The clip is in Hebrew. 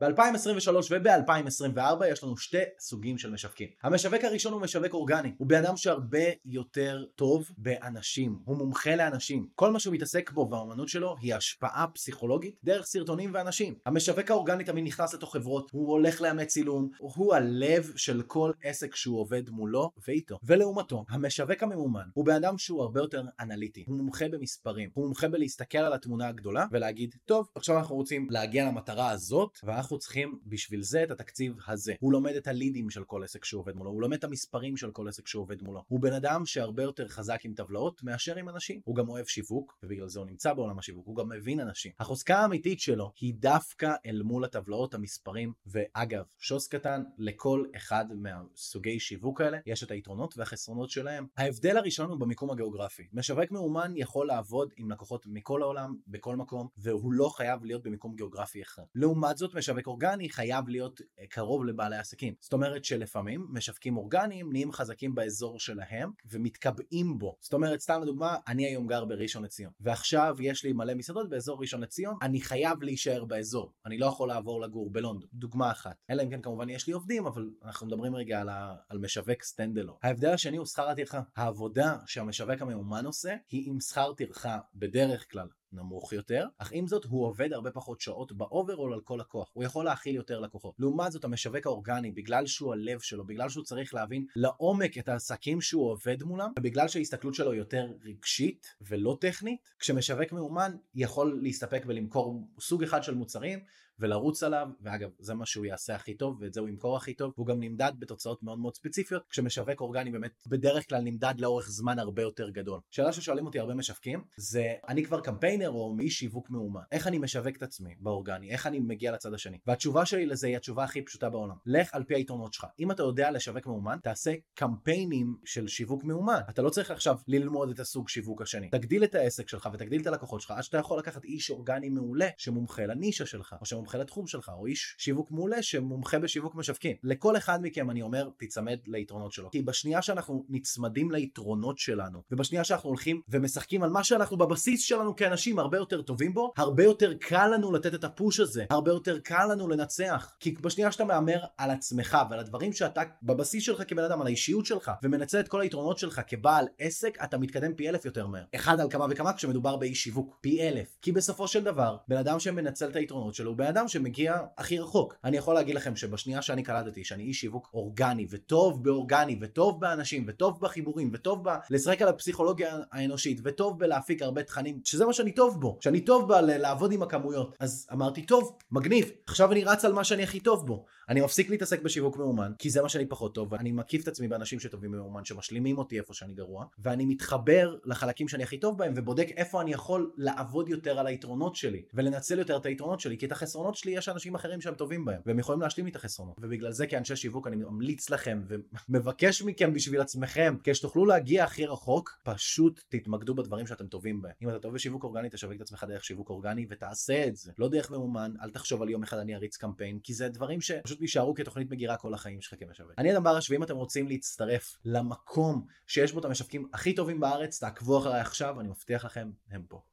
ב-2023 וב-2024 יש לנו שתי סוגים של משווקים. המשווק הראשון הוא משווק אורגני, הוא בן אדם שהרבה יותר טוב באנשים, הוא מומחה לאנשים. כל מה שהוא מתעסק בו והאומנות שלו היא השפעה פסיכולוגית דרך סרטונים ואנשים. המשווק האורגני תמיד נכנס לתוך חברות, הוא הולך לאמץ צילום, הוא הלב של כל עסק שהוא עובד מולו ואיתו. ולעומתו, המשווק הממומן הוא בן אדם שהוא הרבה יותר אנליטי, הוא מומחה במספרים, הוא מומחה בלהסתכל על התמונה הגדולה ולהגיד, טוב, עכשיו אנחנו רוצים להגיע למטרה הזאת, ואנחנו צריכים בשביל זה את התקציב הזה. הוא לומד את הלידים של כל עסק שהוא עובד מולו, הוא לומד את המספרים של כל עסק שהוא עובד מולו. הוא בן אדם שהרבה יותר חזק עם טבלאות מאשר עם אנשים. הוא גם אוהב שיווק, ובגלל זה הוא נמצא בעולם השיווק, הוא גם מבין אנשים. החוזקה האמיתית שלו היא דווקא אל מול הטבלאות, המספרים, ואגב, שוס קטן, לכל אחד מהסוגי שיווק האלה יש את היתרונות והחסרונות שלהם. ההבדל הראשון הוא במיקום הגיאוגרפי. משווק מאומן יכול לעבוד עם לקוחות מכל העולם, בכל מקום, והוא לא חייב להיות במיקום גיאוגרפי אחד. לעומת זאת, משווק אורגני חייב להיות אה, קרוב לבעלי עסקים. זאת אומרת שלפעמים משווקים אורגניים נהיים חזקים באזור שלהם ומתקבעים בו. זאת אומרת, סתם לדוגמה, אני היום גר בראשון לציון, ועכשיו יש לי מלא מסעדות באזור ראשון לציון, אני חייב להישאר באזור. אני לא יכול לעבור לגור בלונדון. דוגמה אחת. אלא אם כן כמובן יש לי עובדים, אבל אנחנו מדברים רגע על, ה... על משווק סטנדלו. ההבדל השני הוא שכר הטרחה. העבודה שהמשווק הממומן עושה היא עם שכר טרחה בדרך כלל נמוך יותר, אך עם זאת הוא עובד הרבה פחות שעות ב overall על כל לקוח, הוא יכול להכיל יותר לקוחות. לעומת זאת המשווק האורגני, בגלל שהוא הלב שלו, בגלל שהוא צריך להבין לעומק את העסקים שהוא עובד מולם, ובגלל שההסתכלות שלו יותר רגשית ולא טכנית, כשמשווק ממומן יכול להסתפק ולמכור סוג אחד של מוצרים, ולרוץ עליו, ואגב, זה מה שהוא יעשה הכי טוב, ואת זה הוא ימכור הכי טוב, והוא גם נמדד בתוצאות מאוד מאוד ספציפיות, כשמשווק אורגני באמת בדרך כלל נמדד לאורך זמן הרבה יותר גדול. שאלה ששואלים אותי הרבה משווקים, זה אני כבר קמפיינר או מי שיווק ממומן, איך אני משווק את עצמי באורגני, איך אני מגיע לצד השני. והתשובה שלי לזה היא התשובה הכי פשוטה בעולם. לך על פי היתרונות שלך. אם אתה יודע לשווק מאומן, תעשה קמפיינים של שיווק מאומן. אתה לא צריך עכשיו ללמוד את הסוג שיווק השני. תגדיל את העסק שלך ותגדיל את הלקוחות שלך, עד שאתה יכול לקחת איש אורגני מעולה שמומחה לנישה שלך, או שמומחה לתחום שלך, או איש שיווק מעולה שמומחה בשיווק משווקים. לכל אחד מכם אני אומר, תיצמד ליתרונות שלו. כי בשנייה שאנחנו נצמדים ליתרונות שלנו, ובשנייה שאנחנו הולכים ומשחקים על מה שאנחנו בבסיס שלנו כאנשים הרבה יותר טובים בו, הרבה יותר קל לנו לתת את הפוש הזה, הרבה יותר קל לנו לנצח. כי בשנייה שאתה מהמר על עצמך ועל הדברים שאתה בבסיס שלך כבן אדם, על האישיות שלך, ומנצל את כל היתרונות שלך כבעל עסק, אתה מתקדם פי אלף יותר מהר. אחד על כמה וכמה כשמדובר באיש שיווק, פי אלף. כי בסופו של דבר, בן אדם שמנצל את היתרונות שלו הוא אדם שמגיע הכי רחוק. אני יכול להגיד לכם שבשנייה שאני קלטתי שאני איש שיווק אורגני וטוב באורגני וטוב באנשים וטוב בחיבורים וטוב ב... לשחק על הפסיכולוגיה האנושית וטוב בלהפיק הרבה תכנים שזה מה שאני טוב בו. שאני טוב בלעבוד עם הכמויות. אז אמרתי טוב מגניב. עכשיו אני רץ על מה שאני הכי טוב בו. אני מפסיק להתעסק בשיווק מאומן כי זה מה שאני פחות טוב ואני מקיף את עצמי באנשים שטובים במאומן שמשלימים אותי איפה שאני גרוע ואני מתחבר לחלקים שאני הכי טוב בהם ובודק איפה אני יכול לעבוד יותר על היתרונות שלי ולנצל יותר את היתרונות שלי כי את החסרונות שלי יש אנשים אחרים שהם טובים בהם והם יכולים להשלים לי את החסרונות. ובגלל זה כאנשי שיווק אני ממליץ לכם ומבקש מכם בשביל עצמכם כשתוכלו להגיע הכי רחוק פשוט תתמקדו בדברים שאתם טובים בהם. אם אתה טוב בשיווק אורגני תשווק את עצמך דרך שיווק אורגני ותעשה את זה. לא דרך ממומן אל תחשוב על יום אחד אני אריץ קמפיין כי זה דברים שפשוט יישארו כתוכנית מגירה כל החיים שלך כמשווק. אני אדם ברש ואם אתם רוצים להצטרף למקום שיש בו את המשווקים הכי טובים בארץ תעקבו אחריי עכשיו אני מבטיח לכם הם פה